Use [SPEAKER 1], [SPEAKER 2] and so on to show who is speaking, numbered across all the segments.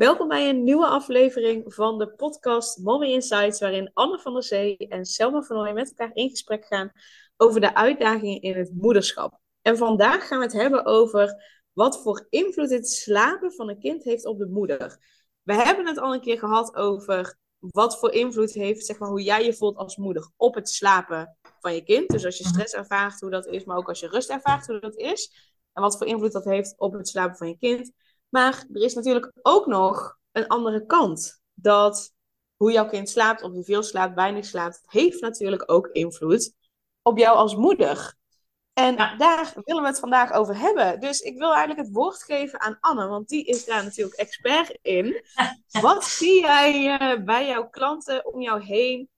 [SPEAKER 1] Welkom bij een nieuwe aflevering van de podcast Mommy Insights, waarin Anne van der Zee en Selma van Ooyen met elkaar in gesprek gaan over de uitdagingen in het moederschap. En vandaag gaan we het hebben over wat voor invloed het slapen van een kind heeft op de moeder. We hebben het al een keer gehad over wat voor invloed heeft, zeg maar, hoe jij je voelt als moeder op het slapen van je kind. Dus als je stress ervaart, hoe dat is, maar ook als je rust ervaart, hoe dat is. En wat voor invloed dat heeft op het slapen van je kind. Maar er is natuurlijk ook nog een andere kant. Dat hoe jouw kind slaapt, of hij veel slaapt, weinig slaapt, heeft natuurlijk ook invloed op jou als moeder. En daar willen we het vandaag over hebben. Dus ik wil eigenlijk het woord geven aan Anne, want die is daar natuurlijk expert in. Wat zie jij uh, bij jouw klanten om jou heen?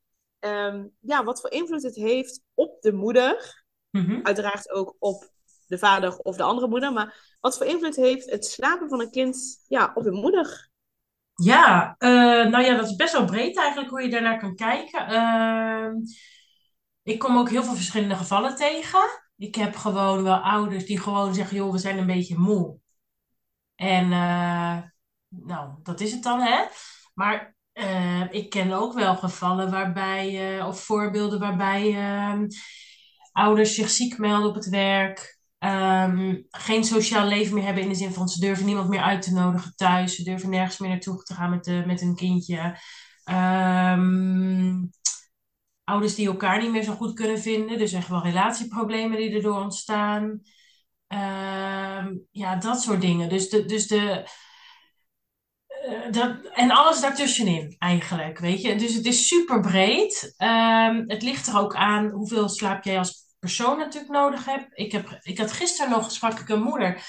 [SPEAKER 1] Um, ja, wat voor invloed het heeft op de moeder. Mm Uiteraard ook op de vader of de andere moeder. Maar wat voor invloed heeft het slapen van een kind ja, op de moeder?
[SPEAKER 2] Ja, uh, nou ja, dat is best wel breed eigenlijk hoe je daarnaar kan kijken. Uh, ik kom ook heel veel verschillende gevallen tegen. Ik heb gewoon wel ouders die gewoon zeggen, joh, we zijn een beetje moe. En uh, nou, dat is het dan, hè. Maar uh, ik ken ook wel gevallen waarbij, of voorbeelden waarbij ehm, ouders zich ziek melden op het werk. Um, geen sociaal leven meer hebben in de zin van ze durven niemand meer uit te nodigen thuis. Ze durven nergens meer naartoe te gaan met, de, met een kindje. Um, ouders die elkaar niet meer zo goed kunnen vinden. Dus echt wel relatieproblemen die erdoor ontstaan. Um, ja, dat soort dingen. Dus de. Dus de uh, dat, en alles daartussenin eigenlijk, weet je. Dus het is super breed. Het ligt er ook aan hoeveel slaap jij als persoon natuurlijk nodig hebt. Ik, heb, ik had gisteren nog, sprak ik een moeder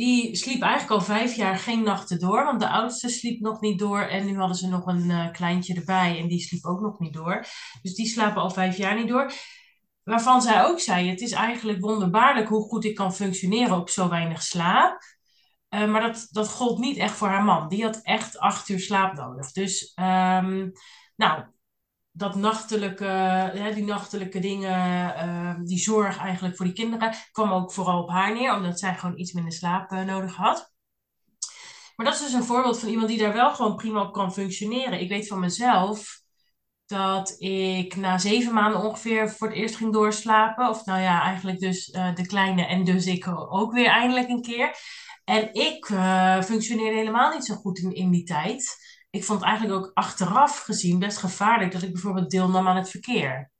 [SPEAKER 2] die sliep eigenlijk al vijf jaar geen nachten door, want de oudste sliep nog niet door en nu hadden ze nog een uh, kleintje erbij en die sliep ook nog niet door. Dus die slapen al vijf jaar niet door. Waarvan zij ook zei, het is eigenlijk wonderbaarlijk hoe goed ik kan functioneren op zo weinig slaap. Uh, maar dat, dat gold niet echt voor haar man. Die had echt acht uur slaap nodig. Dus um, nou, dat nachtelijke, die nachtelijke dingen, uh, die zorg eigenlijk voor die kinderen, kwam ook vooral op haar neer, omdat zij gewoon iets minder slaap uh, nodig had. Maar dat is dus een voorbeeld van iemand die daar wel gewoon prima op kan functioneren. Ik weet van mezelf dat ik na zeven maanden ongeveer voor het eerst ging doorslapen. Of nou ja, eigenlijk dus uh, de kleine en dus ik ook weer eindelijk een keer. En ik functioneerde helemaal niet zo goed in, in die tijd ik vond eigenlijk ook achteraf gezien best gevaarlijk dat ik bijvoorbeeld deelnam aan het verkeer.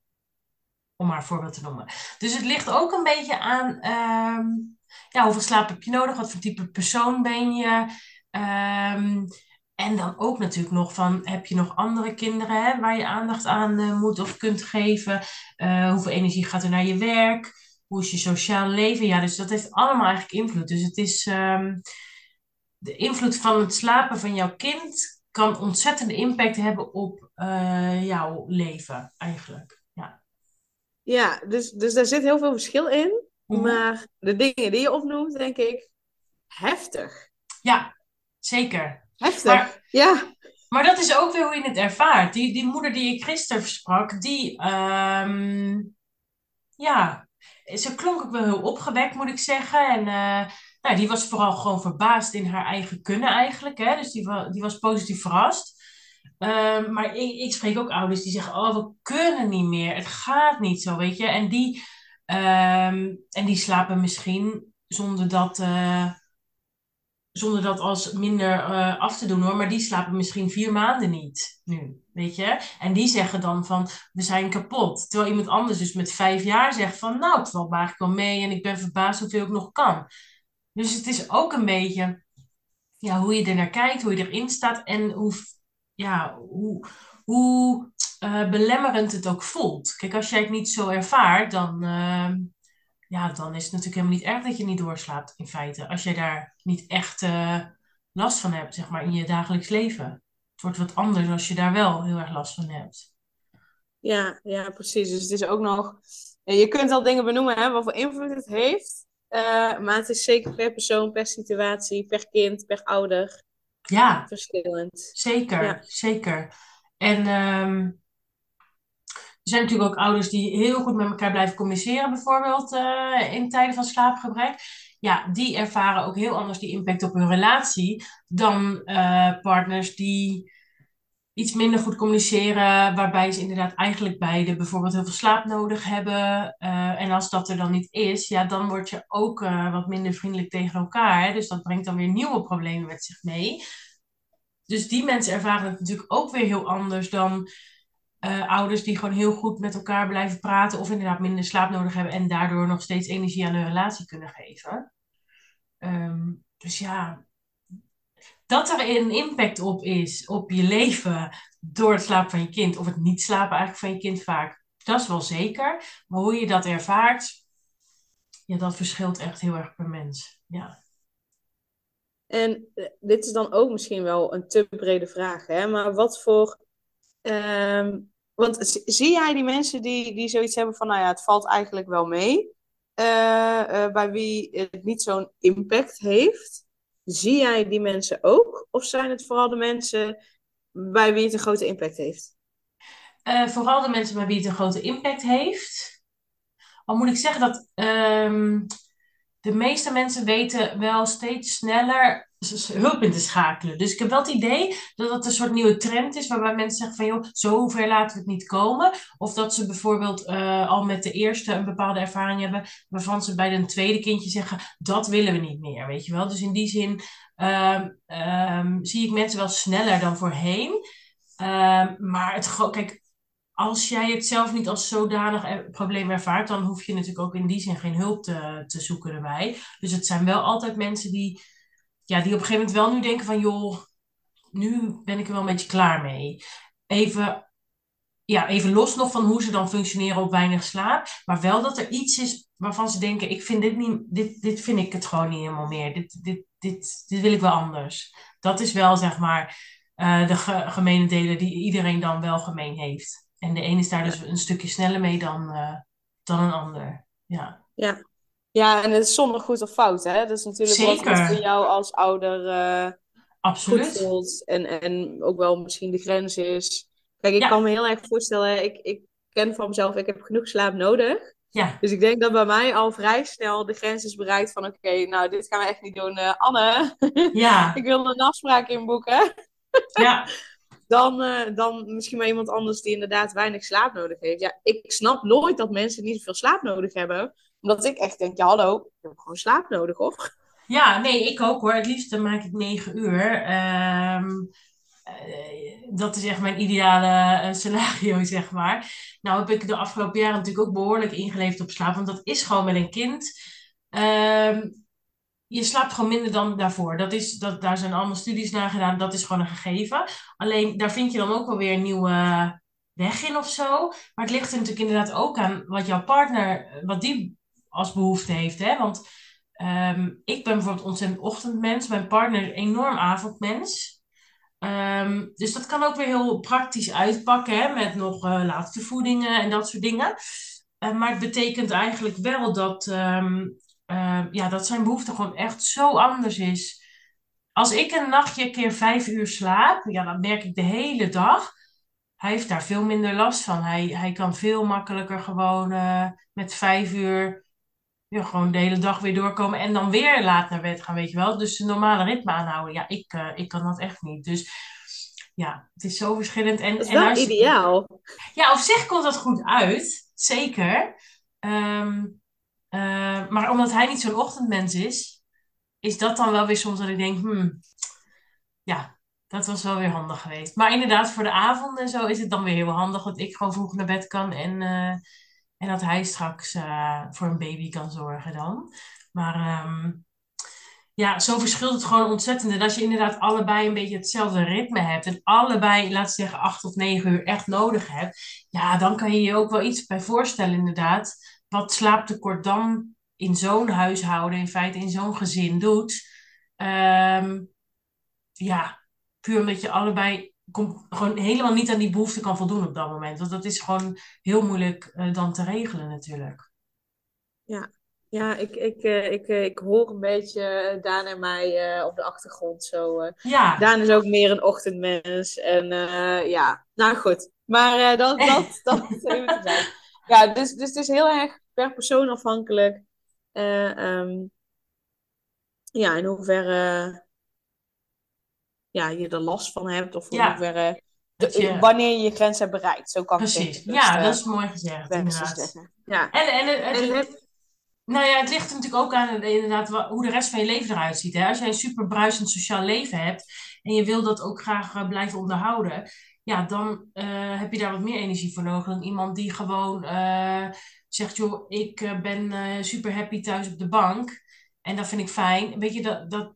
[SPEAKER 2] Om maar een voorbeeld te noemen. Dus het ligt ook een beetje aan um, ja, hoeveel slaap heb je nodig, wat voor type persoon ben je. Um, en dan ook natuurlijk nog van, heb je nog andere kinderen hè, waar je aandacht aan uh, moet of kunt geven? Uh, hoeveel energie gaat er naar je werk? Hoe is je sociaal leven? Ja, dus dat heeft allemaal eigenlijk invloed. Dus het is um, de invloed van het slapen van jouw kind kan ontzettende impact hebben op uh, jouw leven, eigenlijk. Ja,
[SPEAKER 1] ja dus, dus daar zit heel veel verschil in. Mm-hmm. Maar de dingen die je opnoemt, denk ik, heftig.
[SPEAKER 2] Ja, zeker.
[SPEAKER 1] Heftig, maar, ja.
[SPEAKER 2] Maar dat is ook weer hoe je het ervaart. Die, die moeder die ik gisteren sprak, die, um, ja, ze klonk ook wel heel opgewekt, moet ik zeggen. En uh, nou, die was vooral gewoon verbaasd in haar eigen kunnen eigenlijk. Hè? Dus die, die was positief verrast. Um, maar ik, ik, spreek ook ouders die zeggen, oh, we kunnen niet meer. Het gaat niet zo, weet je. En die, um, en die slapen misschien zonder dat, uh, zonder dat als minder uh, af te doen hoor. Maar die slapen misschien vier maanden niet nu, weet je. En die zeggen dan van, we zijn kapot. Terwijl iemand anders dus met vijf jaar zegt van, nou, het valt eigenlijk wel mee. En ik ben verbaasd hoeveel ik nog kan. Dus het is ook een beetje ja, hoe je er naar kijkt, hoe je erin staat en hoe, ja, hoe, hoe uh, belemmerend het ook voelt. Kijk, als jij het niet zo ervaart, dan, uh, ja, dan is het natuurlijk helemaal niet erg dat je niet doorslaapt, in feite. Als jij daar niet echt uh, last van hebt, zeg maar, in je dagelijks leven. Het wordt wat anders als je daar wel heel erg last van hebt.
[SPEAKER 1] Ja, ja, precies. Dus het is ook nog... Je kunt al dingen benoemen, hè, wat voor invloed het heeft. Uh, maar het is zeker per persoon, per situatie, per kind, per ouder.
[SPEAKER 2] Ja.
[SPEAKER 1] Verschillend.
[SPEAKER 2] Zeker, ja. zeker. En um, er zijn natuurlijk ook ouders die heel goed met elkaar blijven communiceren, bijvoorbeeld uh, in tijden van slaapgebrek. ja, die ervaren ook heel anders die impact op hun relatie dan uh, partners die iets minder goed communiceren, waarbij ze inderdaad eigenlijk beide bijvoorbeeld heel veel slaap nodig hebben. Uh, en als dat er dan niet is, ja, dan word je ook uh, wat minder vriendelijk tegen elkaar. Dus dat brengt dan weer nieuwe problemen met zich mee. Dus die mensen ervaren het natuurlijk ook weer heel anders dan uh, ouders die gewoon heel goed met elkaar blijven praten of inderdaad minder slaap nodig hebben en daardoor nog steeds energie aan hun relatie kunnen geven. Um, dus ja, dat er een impact op is op je leven door het slapen van je kind of het niet slapen eigenlijk van je kind vaak, dat is wel zeker. Maar hoe je dat ervaart, ja, dat verschilt echt heel erg per mens. Ja.
[SPEAKER 1] En eh, dit is dan ook misschien wel een te brede vraag, hè? maar wat voor Um, want zie jij die mensen die, die zoiets hebben van, nou ja, het valt eigenlijk wel mee, uh, bij wie het niet zo'n impact heeft? Zie jij die mensen ook? Of zijn het vooral de mensen bij wie het een grote impact heeft?
[SPEAKER 2] Uh, vooral de mensen bij wie het een grote impact heeft. Al moet ik zeggen dat um, de meeste mensen weten wel steeds sneller hulp in te schakelen. Dus ik heb wel het idee dat dat een soort nieuwe trend is, waarbij mensen zeggen van joh, zo ver laten we het niet komen. Of dat ze bijvoorbeeld uh, al met de eerste een bepaalde ervaring hebben, waarvan ze bij een tweede kindje zeggen, dat willen we niet meer, weet je wel. Dus in die zin uh, um, zie ik mensen wel sneller dan voorheen. Uh, maar het, kijk, als jij het zelf niet als zodanig probleem ervaart, dan hoef je natuurlijk ook in die zin geen hulp te, te zoeken erbij. Dus het zijn wel altijd mensen die ja, die op een gegeven moment wel nu denken van, joh, nu ben ik er wel een beetje klaar mee. Even, ja, even los nog van hoe ze dan functioneren op weinig slaap. Maar wel dat er iets is waarvan ze denken, ik vind dit niet, dit, dit vind ik het gewoon niet helemaal meer. Dit, dit, dit, dit wil ik wel anders. Dat is wel, zeg maar, uh, de ge gemene delen die iedereen dan wel gemeen heeft. En de ene is daar dus een stukje sneller mee dan, uh, dan een ander. Ja.
[SPEAKER 1] ja, ja, en het is zonder goed of fout, hè? Dat is natuurlijk Zeker. wat voor jou als ouder uh,
[SPEAKER 2] Absoluut.
[SPEAKER 1] goed voelt. En, en ook wel misschien de grens is. Kijk, ik kan me heel erg voorstellen, ik, ik ken van mezelf, ik heb genoeg slaap nodig.
[SPEAKER 2] Ja.
[SPEAKER 1] Dus ik denk dat bij mij al vrij snel de grens is bereikt van... Oké, nou, dit gaan we echt niet doen. Uh, Anne,
[SPEAKER 2] ja.
[SPEAKER 1] ik wil een afspraak inboeken.
[SPEAKER 2] ja.
[SPEAKER 1] Dan, uh, dan misschien maar iemand anders die inderdaad weinig slaap nodig heeft. Ja, ik snap nooit dat mensen niet zoveel slaap nodig hebben omdat ik echt denk, ja hallo, ik heb gewoon slaap nodig hoor.
[SPEAKER 2] Ja, nee, ik ook hoor. Het liefst maak ik negen uur. Um, dat is echt mijn ideale uh, scenario, zeg maar. Nou heb ik de afgelopen jaren natuurlijk ook behoorlijk ingeleefd op slaap. Want dat is gewoon met een kind. Um, je slaapt gewoon minder dan daarvoor. Dat is, dat, daar zijn allemaal studies naar gedaan. Dat is gewoon een gegeven. Alleen daar vind je dan ook wel weer een nieuwe weg in of zo. Maar het ligt er natuurlijk inderdaad ook aan wat jouw partner, wat die als behoefte heeft. Hè? Want um, ik ben bijvoorbeeld ontzettend ochtendmens. Mijn partner is enorm avondmens. Um, dus dat kan ook weer heel praktisch uitpakken. Hè? Met nog uh, laatste voedingen en dat soort dingen. Uh, maar het betekent eigenlijk wel dat, um, uh, ja, dat zijn behoefte gewoon echt zo anders is. Als ik een nachtje keer vijf uur slaap, ja, dan merk ik de hele dag hij heeft daar veel minder last van. Hij, hij kan veel makkelijker gewoon met vijf uur ja, gewoon de hele dag weer doorkomen en dan weer laat naar bed gaan, weet je wel. Dus de normale ritme aanhouden. Ja, ik, uh, ik kan dat echt niet. Dus ja, het is zo verschillend. En,
[SPEAKER 1] dat is wel en ideaal.
[SPEAKER 2] Ja, op zich komt dat goed uit. Zeker. Um, uh, maar omdat hij niet zo'n ochtendmens is, is dat dan wel weer soms dat ik denk, hmm, ja, dat was wel weer handig geweest. Maar inderdaad, voor de avond en zo is het dan weer heel handig dat ik gewoon vroeg naar bed kan en... Uh, en dat hij straks uh, voor een baby kan zorgen dan. Maar um, ja, zo verschilt het gewoon ontzettend. En als je inderdaad allebei een beetje hetzelfde ritme hebt. En allebei, laten we zeggen, acht of negen uur echt nodig hebt. Ja, dan kan je je ook wel iets bij voorstellen inderdaad. Wat slaaptekort dan in zo'n huishouden, in feite in zo'n gezin doet. Um, ja, puur omdat je allebei gewoon helemaal niet aan die behoefte kan voldoen op dat moment. Want dat is gewoon heel moeilijk uh, dan te regelen natuurlijk.
[SPEAKER 1] Ja, ja ik, ik, uh, ik, uh, ik hoor een beetje Daan en mij op de achtergrond zo.
[SPEAKER 2] ja.
[SPEAKER 1] Daan is ook meer een ochtendmens. En ja, nou goed. Maar dat, dat, dat is even te zijn. Ja, dus, dus het is heel erg per persoon afhankelijk. Um, ja, in hoeverre ja, je er last van hebt of
[SPEAKER 2] Ja,
[SPEAKER 1] hoeverre de-
[SPEAKER 2] je...
[SPEAKER 1] wanneer je je grens hebt bereikt. Zo kan
[SPEAKER 2] Precies.
[SPEAKER 1] het
[SPEAKER 2] Ja,
[SPEAKER 1] eh,
[SPEAKER 2] dat is mooi gezegd, inderdaad.
[SPEAKER 1] Ja.
[SPEAKER 2] En, en het,
[SPEAKER 1] En
[SPEAKER 2] nou ja, het ligt natuurlijk ook aan inderdaad, wa- hoe de rest van je leven eruit ziet. Hè? Als jij een super bruisend sociaal leven hebt en je wil dat ook graag eh, blijven onderhouden, ja, dan eh, heb je daar wat meer energie voor nodig dan iemand die gewoon eh, zegt, joh, ik eh, ben eh, super happy thuis op de bank en dat vind ik fijn. Weet je, dat, dat,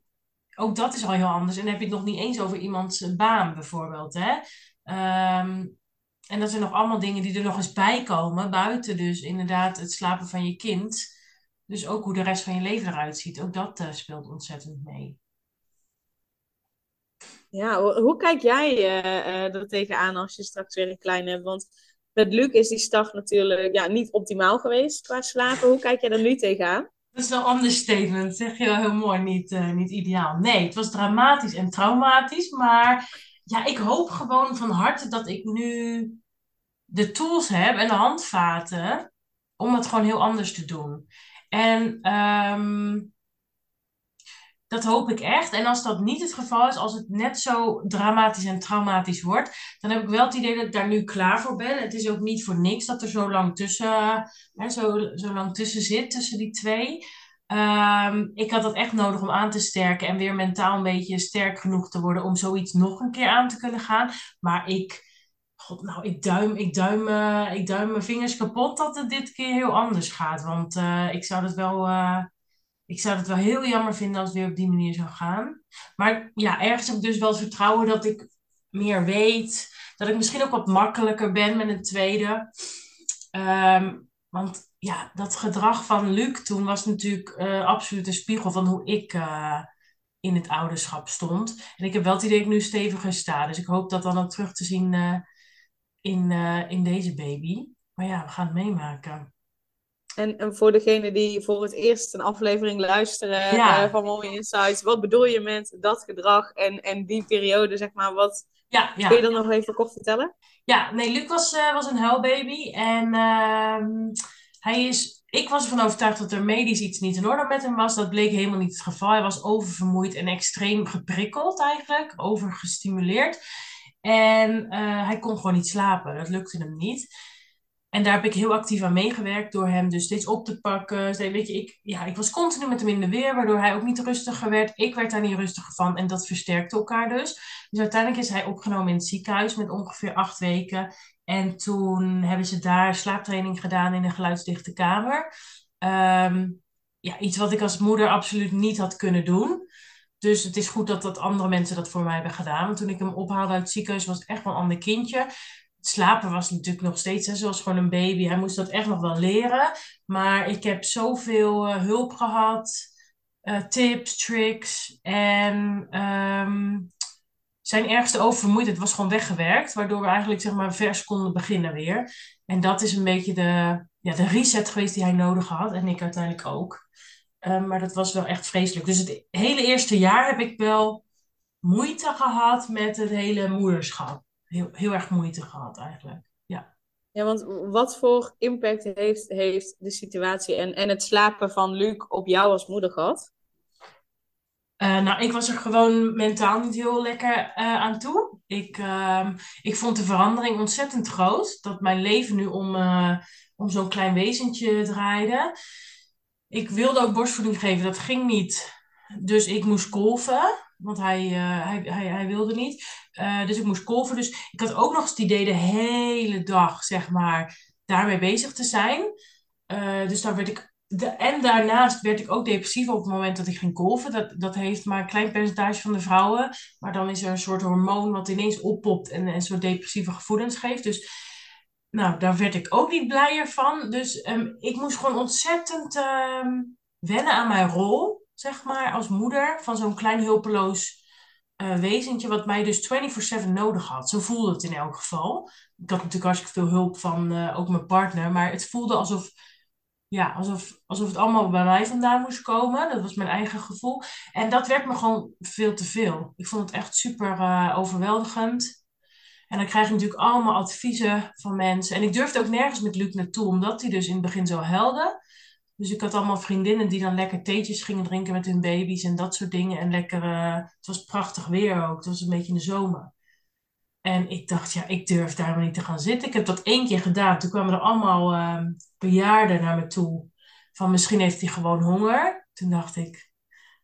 [SPEAKER 2] ook dat is al heel anders. En dan heb je het nog niet eens over iemands eh, baan bijvoorbeeld, hè. Ehm, en dat zijn nog allemaal dingen die er nog eens bij komen, buiten dus inderdaad het slapen van je kind. Dus ook hoe de rest van je leven eruit ziet. Ook dat eh, speelt ontzettend mee.
[SPEAKER 1] Ja, hoe, kijk jij eh, eh, er tegenaan als je straks weer een klein hebt? Want met Luc is die start natuurlijk ja, niet optimaal geweest qua slapen. Hoe kijk jij er nu tegenaan?
[SPEAKER 2] Dat is een understatement, zeg je wel heel mooi, niet, eh, niet ideaal. Nee, het was dramatisch en traumatisch, maar ja, ik hoop gewoon van harte dat ik nu de tools heb en de handvaten om het gewoon heel anders te doen. En ehm, dat hoop ik echt. En als dat niet het geval is, als het net zo dramatisch en traumatisch wordt, dan heb ik wel het idee dat ik daar nu klaar voor ben. Het is ook niet voor niks dat er zo lang tussen, hè, zo, zo lang tussen zit, tussen die twee. Ehm, ik had dat echt nodig om aan te sterken en weer mentaal een beetje sterk genoeg te worden om zoiets nog een keer aan te kunnen gaan. Maar ik, god, nou, ik duim, ik duim, eh, ik duim mijn vingers kapot dat het dit keer heel anders gaat. Want eh, ik zou dat wel. eh, ik zou het wel heel jammer vinden als het weer op die manier zou gaan. Maar ja, ergens heb ik dus wel vertrouwen dat ik meer weet. Dat ik misschien ook wat makkelijker ben met een tweede. Ehm, want ja, dat gedrag van Luc toen was natuurlijk eh, absoluut een spiegel van hoe ik eh, in het ouderschap stond. En ik heb wel het idee dat ik nu steviger sta. Dus ik hoop dat dan ook terug te zien eh, in, in deze baby. Maar ja, we gaan het meemaken.
[SPEAKER 1] En, en voor degene die voor het eerst een aflevering luisteren
[SPEAKER 2] Ja.
[SPEAKER 1] eh, van Mommy Insights, wat bedoel je met dat gedrag en, en die periode, zeg maar, wat
[SPEAKER 2] Ja, ja.
[SPEAKER 1] kun je dat nog even kort vertellen?
[SPEAKER 2] Ja, nee, Luc was, eh, was een huilbaby. En ehm, hij is, ik was ervan overtuigd dat er medisch iets niet in orde met hem was. Dat bleek helemaal niet het geval. Hij was oververmoeid en extreem geprikkeld eigenlijk, overgestimuleerd. En eh, hij kon gewoon niet slapen. Dat lukte hem niet. En daar heb ik heel actief aan meegewerkt door hem dus steeds op te pakken. Weet je, ik, ja, ik was continu met hem in de weer, waardoor hij ook niet rustiger werd. Ik werd daar niet rustiger van en dat versterkte elkaar dus. Dus uiteindelijk is hij opgenomen in het ziekenhuis met ongeveer acht weken. En toen hebben ze daar slaaptraining gedaan in een geluidsdichte kamer. Ehm, ja, iets wat ik als moeder absoluut niet had kunnen doen. Dus het is goed dat, dat andere mensen dat voor mij hebben gedaan. Want toen ik hem ophaalde uit het ziekenhuis was het echt wel een ander kindje. Slapen was natuurlijk nog steeds hè, zoals gewoon een baby. Hij moest dat echt nog wel leren. Maar ik heb zoveel eh, hulp gehad. eh, tips, tricks. En ehm, zijn ergste oververmoeidheid was gewoon weggewerkt. Waardoor we eigenlijk zeg maar vers konden beginnen weer. En dat is een beetje de, ja, de reset geweest die hij nodig had. En ik uiteindelijk ook. Um, maar dat was wel echt vreselijk. Dus het hele eerste jaar heb ik wel moeite gehad met het hele moederschap. Heel, heel erg moeite gehad eigenlijk. Ja.
[SPEAKER 1] Ja, want wat voor impact heeft, heeft de situatie en, en het slapen van Luc op jou als moeder gehad?
[SPEAKER 2] Uh, nou, ik was er gewoon mentaal niet heel lekker uh, aan toe. Ik, uh, ik vond de verandering ontzettend groot. Dat mijn leven nu om, uh, om zo'n klein wezentje draaide. Ik wilde ook borstvoeding geven, dat ging niet. Dus ik moest kolven, want hij, uh, hij, hij, hij wilde niet. Uh, dus ik moest kolven. Dus ik had ook nog eens het idee de hele dag, zeg maar, daarmee bezig te zijn. Uh, dus daar werd ik. De, en daarnaast werd ik ook depressief op het moment dat ik ging kolven. Dat, dat heeft maar een klein percentage van de vrouwen. Maar dan is er een soort hormoon wat ineens oppopt en een soort depressieve gevoelens geeft. Dus nou, daar werd ik ook niet blijer van. Dus um, ik moest gewoon ontzettend um, wennen aan mijn rol, zeg maar, als moeder van zo'n klein hulpeloos uh, wezentje, wat mij dus 24/7 nodig had. Zo voelde het in elk geval. Ik had natuurlijk hartstikke veel hulp van uh, ook mijn partner, maar het voelde alsof, ja, alsof, alsof het allemaal bij mij vandaan moest komen. Dat was mijn eigen gevoel. En dat werd me gewoon veel te veel. Ik vond het echt super uh, overweldigend. En dan krijg je natuurlijk allemaal adviezen van mensen. En ik durfde ook nergens met Luc naartoe, omdat hij dus in het begin zo helde. Dus ik had allemaal vriendinnen die dan lekker theetjes gingen drinken met hun baby's en dat soort dingen. En lekker, eh, het was prachtig weer ook. Het was een beetje in de zomer. En ik dacht, ja, ik durf daar maar niet te gaan zitten. Ik heb dat één keer gedaan. Toen kwamen er allemaal uh, bejaarden naar me toe. Van misschien heeft hij gewoon honger. Toen dacht ik,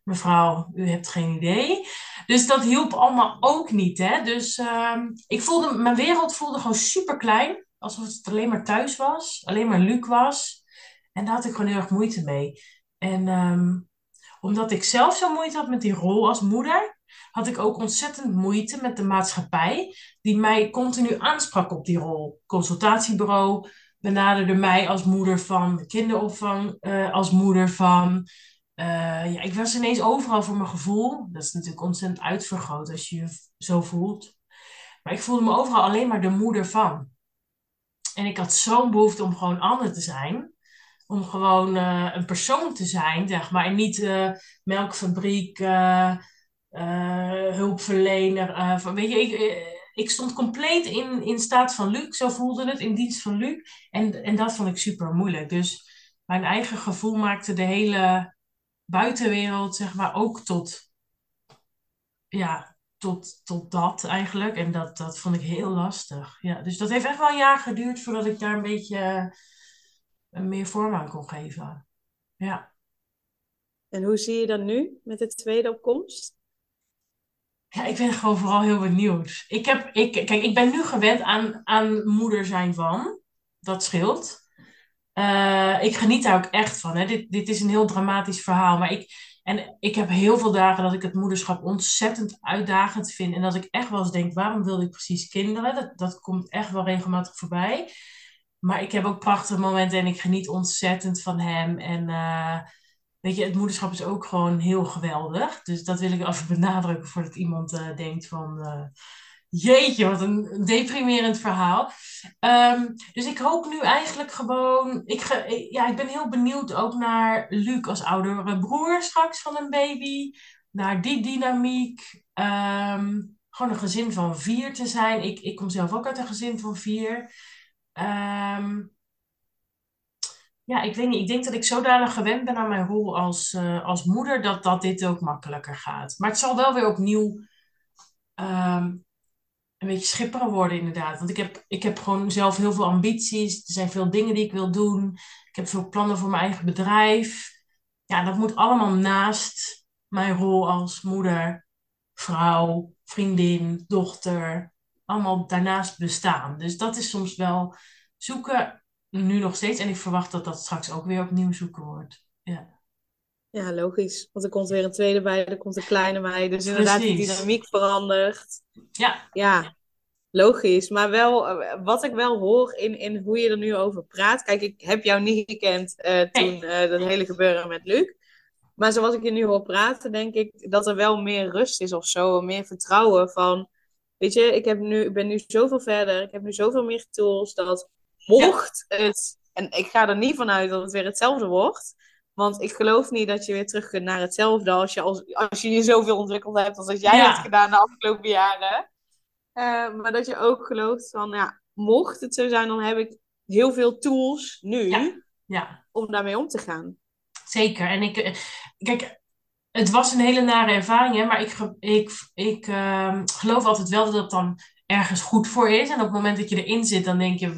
[SPEAKER 2] mevrouw, u hebt geen idee. Dus dat hielp allemaal ook niet. Hè? Dus ehm, ik voelde, mijn wereld voelde gewoon super klein. Alsof het alleen maar thuis was. Alleen maar Luc was. En daar had ik gewoon heel erg moeite mee. En ehm, omdat ik zelf zo moeite had met die rol als moeder, had ik ook ontzettend moeite met de maatschappij, die mij continu aansprak op die rol. Consultatiebureau benaderde mij als moeder van kinderopvang, uh, als moeder van. Uh, ja, ik was ineens overal voor mijn gevoel. Dat is natuurlijk ontzettend uitvergroot als je je zo voelt. Maar ik voelde me overal alleen maar de moeder van. En ik had zo'n behoefte om gewoon ander te zijn om gewoon uh, een persoon te zijn, zeg maar. En niet uh, melkfabriek, uh, hulpverlener. Van, weet je, ik, ik stond compleet in, in staat van Luc, zo voelde het, in dienst van Luc. En, en dat vond ik super moeilijk. Dus mijn eigen gevoel maakte de hele buitenwereld, zeg maar, ook tot, ja, tot, tot dat eigenlijk. En dat, dat vond ik heel lastig. Ja, dus dat heeft echt wel een jaar geduurd voordat ik daar een beetje meer vorm aan kon geven. Ja.
[SPEAKER 1] En hoe zie je dat nu met de tweede opkomst?
[SPEAKER 2] Ja, ik ben gewoon vooral heel benieuwd. Ik, heb, ik, kijk, ik ben nu gewend aan, aan moeder zijn van. Dat scheelt. Uh, ik geniet daar ook echt van. Hè. Dit, dit is een heel dramatisch verhaal. Maar ik, en ik heb heel veel dagen dat ik het moederschap ontzettend uitdagend vind. En dat ik echt wel eens denk, waarom wilde ik precies kinderen? Dat, dat komt echt wel regelmatig voorbij. Maar ik heb ook prachtige momenten en ik geniet ontzettend van hem. En uh, weet je, het moederschap is ook gewoon heel geweldig. Dus dat wil ik even benadrukken voordat iemand uh, denkt van... Uh, jeetje, wat een deprimerend verhaal. Um, dus ik hoop nu eigenlijk gewoon... Ik, ja, ik ben heel benieuwd ook naar Luc als oudere broer straks van een baby. Naar die dynamiek. Um, gewoon een gezin van vier te zijn. Ik, ik kom zelf ook uit een gezin van vier. Um, ja, ik weet niet. Ik denk dat ik zodanig gewend ben aan mijn rol als, uh, als moeder dat, dat dit ook makkelijker gaat. Maar het zal wel weer opnieuw um, een beetje schipperen worden, inderdaad. Want ik heb, ik heb gewoon zelf heel veel ambities. Er zijn veel dingen die ik wil doen. Ik heb veel plannen voor mijn eigen bedrijf. Ja, dat moet allemaal naast mijn rol als moeder, vrouw, vriendin, dochter, allemaal daarnaast bestaan. Dus dat is soms wel zoeken, nu nog steeds. En ik verwacht dat dat straks ook weer opnieuw zoeken wordt. Ja.
[SPEAKER 1] Ja, logisch. Want er komt weer een tweede bij, er komt een kleine bij. Dus inderdaad, die dynamiek verandert.
[SPEAKER 2] Ja.
[SPEAKER 1] Ja, logisch. Maar wel, eh, wat ik wel hoor in, in hoe je er nu over praat. Kijk, ik heb jou niet gekend uh, toen uh, dat hele gebeuren met Luc. Maar zoals ik je nu hoor praten, denk ik dat er wel meer rust is of zo. Meer vertrouwen van Weet je, ik, heb nu, ik ben nu zoveel verder. Ik heb nu zoveel meer tools dat mocht het... En ik ga er niet vanuit dat het weer hetzelfde wordt. Want ik geloof niet dat je weer terug kunt naar hetzelfde als je, als, als je je zoveel ontwikkeld hebt als dat jij hebt gedaan de afgelopen jaren. Uh, maar dat je ook gelooft van, ja, mocht het zo zijn, dan heb ik heel veel tools nu
[SPEAKER 2] ja. Ja.
[SPEAKER 1] om daarmee om te gaan.
[SPEAKER 2] Zeker. En ik, eh, kijk, het was een hele nare ervaring, hè, maar ik, ik, ik uh, geloof altijd wel dat het dan ergens goed voor is. En op het moment dat je erin zit, dan denk je,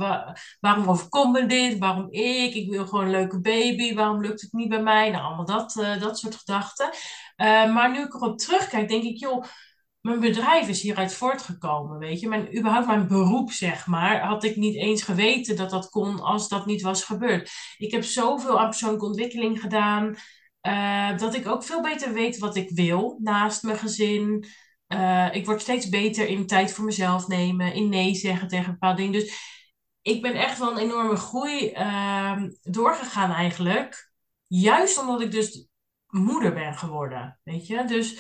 [SPEAKER 2] waarom overkomt me dit? Waarom ik? Ik wil gewoon een leuke baby. Waarom lukt het niet bij mij? Nou, allemaal dat, uh, dat soort gedachten. Uh, maar nu ik erop terugkijk, denk ik, joh, mijn bedrijf is hieruit voortgekomen, weet je. Mijn, überhaupt mijn beroep, zeg maar, had ik niet eens geweten dat dat kon als dat niet was gebeurd. Ik heb zoveel aan persoonlijke ontwikkeling gedaan. Uh, dat ik ook veel beter weet wat ik wil naast mijn gezin. Uh, ik word steeds beter in tijd voor mezelf nemen, in nee zeggen tegen bepaalde dingen. Dus ik ben echt wel een enorme groei uh, doorgegaan eigenlijk. Juist omdat ik dus moeder ben geworden, weet je. Dus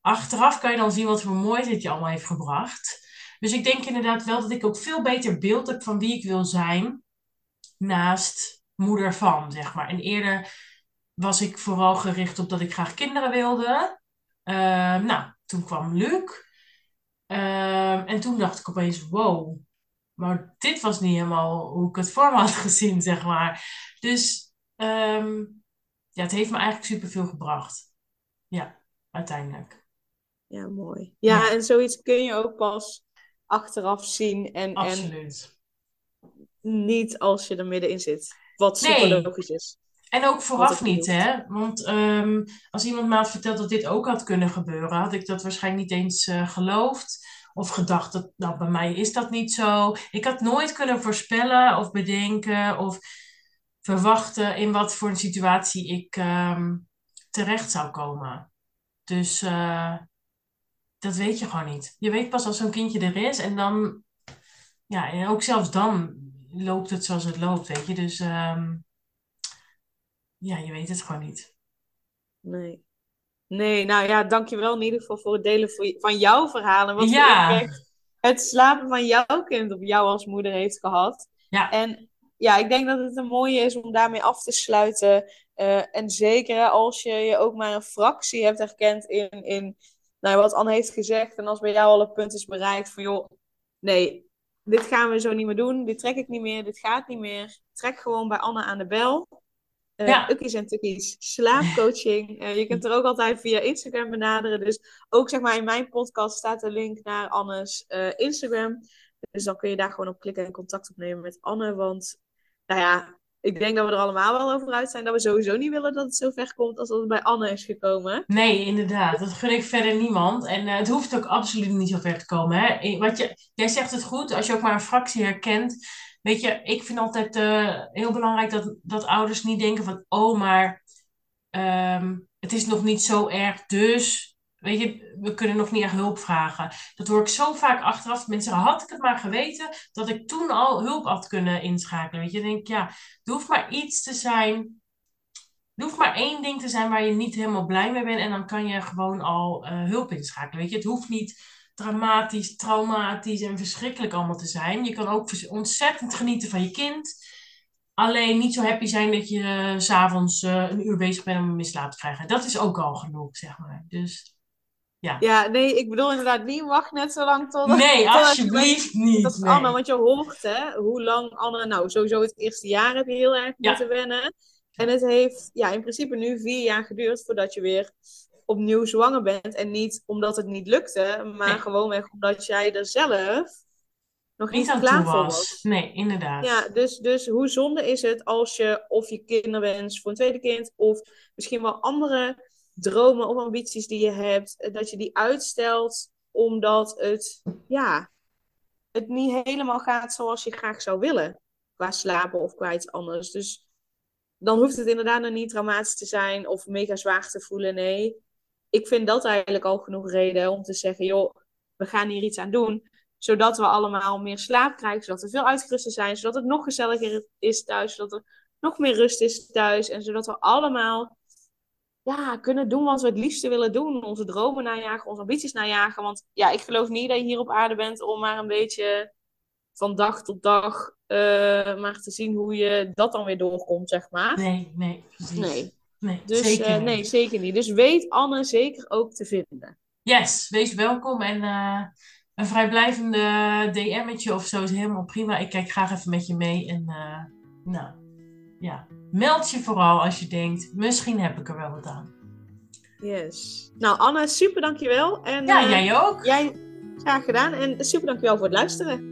[SPEAKER 2] achteraf kan je dan zien wat voor moois het je allemaal heeft gebracht. Dus ik denk inderdaad wel dat ik ook veel beter beeld heb van wie ik wil zijn naast moeder van, zeg maar. En eerder was ik vooral gericht op dat ik graag kinderen wilde. Uh, nou, toen kwam Luc. Uh, en toen dacht ik opeens, wow, maar dit was niet helemaal hoe ik het voor me had gezien, zeg maar. Dus ehm, ja, het heeft me eigenlijk superveel gebracht. Ja, uiteindelijk.
[SPEAKER 1] Ja, mooi. Ja, en zoiets kun je ook pas achteraf zien. En,
[SPEAKER 2] Absoluut.
[SPEAKER 1] En niet als je er middenin zit. Wat super
[SPEAKER 2] Nee.
[SPEAKER 1] logisch is.
[SPEAKER 2] En ook vooraf niet, hè? Want ehm, als iemand me had verteld dat dit ook had kunnen gebeuren, had ik dat waarschijnlijk niet eens eh, geloofd. Of gedacht dat, nou, bij mij is dat niet zo. Ik had nooit kunnen voorspellen of bedenken of verwachten in wat voor een situatie ik ehm, terecht zou komen. Dus eh, dat weet je gewoon niet. Je weet pas als zo'n kindje er is en dan, ja, en ook zelfs dan loopt het zoals het loopt, weet je. Dus ehm, ja, je weet het gewoon niet.
[SPEAKER 1] Nee. Nee, nou ja, dankjewel in ieder geval voor het delen van jouw verhalen. Wat voor
[SPEAKER 2] Ja.
[SPEAKER 1] het slapen van jouw kind op jou als moeder heeft gehad.
[SPEAKER 2] Ja.
[SPEAKER 1] En ja, ik denk dat het een mooie is om daarmee af te sluiten. Eh, en zeker als je je ook maar een fractie hebt herkend in, in nou, wat Anne heeft gezegd. En als bij jou al een punt is bereikt van joh, nee, dit gaan we zo niet meer doen. Dit trek ik niet meer, dit gaat niet meer. Trek gewoon bij Anne aan de bel. Eh
[SPEAKER 2] Ja.
[SPEAKER 1] Ukkies en Tukkies, slaapcoaching. Eh, je kunt er ook altijd via Instagram benaderen. Dus ook zeg maar in mijn podcast staat de link naar Anne's eh, Instagram. Dus dan kun je daar gewoon op klikken en contact opnemen met Anne. Want nou ja, ik denk dat we er allemaal wel over uit zijn dat we sowieso niet willen dat het zo ver komt als dat het bij Anne is gekomen.
[SPEAKER 2] Nee, inderdaad. Dat gun ik verder niemand. En het hoeft ook absoluut niet zo ver te komen. Hè? Wat je, jij zegt het goed, als je ook maar een fractie herkent. Weet je, ik vind altijd eh, heel belangrijk dat, dat ouders niet denken van... Oh, maar ehm, het is nog niet zo erg, dus... Weet je, we kunnen nog niet echt hulp vragen. Dat hoor ik zo vaak achteraf. Mensen had ik het maar geweten dat ik toen al hulp had kunnen inschakelen. Weet je, denk ja, er hoeft maar iets te zijn er hoeft maar één ding te zijn waar je niet helemaal blij mee bent. En dan kan je gewoon al eh, hulp inschakelen. Weet je, het hoeft niet dramatisch, traumatisch en verschrikkelijk allemaal te zijn. Je kan ook ontzettend genieten van je kind. Alleen niet zo happy zijn dat je eh, s s'avonds eh, een uur bezig bent om een mislaap te krijgen. Dat is ook al genoeg, zeg maar. Dus ja.
[SPEAKER 1] Ja, nee, ik bedoel inderdaad niet wacht net zo lang tot...
[SPEAKER 2] Nee, alsjeblieft niet.
[SPEAKER 1] Dat is
[SPEAKER 2] Nee.
[SPEAKER 1] Anne, want je hoort hè, hoe lang Anne, nou sowieso het eerste jaar heb je heel erg
[SPEAKER 2] Ja.
[SPEAKER 1] moeten wennen. En het heeft ja, in principe nu vier jaar geduurd voordat je weer opnieuw zwanger bent. En niet omdat het niet lukte, maar
[SPEAKER 2] Nee.
[SPEAKER 1] gewoonweg omdat jij er zelf nog niet,
[SPEAKER 2] Niet aan
[SPEAKER 1] klaar voor
[SPEAKER 2] was.
[SPEAKER 1] was.
[SPEAKER 2] Nee, inderdaad.
[SPEAKER 1] Ja, dus, dus hoe zonde is het als je of je kinderwens voor een tweede kind of misschien wel andere dromen of ambities die je hebt, eh, dat je die uitstelt omdat het, ja, het niet helemaal gaat zoals je graag zou willen. Qua slapen of qua iets anders. Dus dan hoeft het inderdaad nog niet dramatisch te zijn of mega zwaar te voelen. Nee, ik vind dat eigenlijk al genoeg reden om te zeggen, joh, we gaan hier iets aan doen. Zodat we allemaal meer slaap krijgen, zodat we veel uitgeruster zijn, zodat het nog gezelliger is thuis, zodat er nog meer rust is thuis. En zodat we allemaal ja, kunnen doen wat we het liefste willen doen. Onze dromen najagen, onze ambities najagen. Want ja, ik geloof niet dat je hier op aarde bent om maar een beetje van dag tot dag eh, maar te zien hoe je dat dan weer doorkomt, zeg maar.
[SPEAKER 2] Nee, nee, precies.
[SPEAKER 1] Nee.
[SPEAKER 2] Nee,
[SPEAKER 1] Dus
[SPEAKER 2] zeker
[SPEAKER 1] eh,
[SPEAKER 2] niet.
[SPEAKER 1] nee, zeker niet. Dus weet Anne zeker ook te vinden.
[SPEAKER 2] Yes, wees welkom en eh, een vrijblijvende DM'tje of zo is helemaal prima. Ik kijk graag even met je mee en eh, nou, ja, meld je vooral als je denkt, misschien heb ik er wel wat aan.
[SPEAKER 1] Yes. Nou, Anne, super dankjewel. En,
[SPEAKER 2] Ja, jij ook?
[SPEAKER 1] Jij, graag gedaan. En super dankjewel voor het luisteren.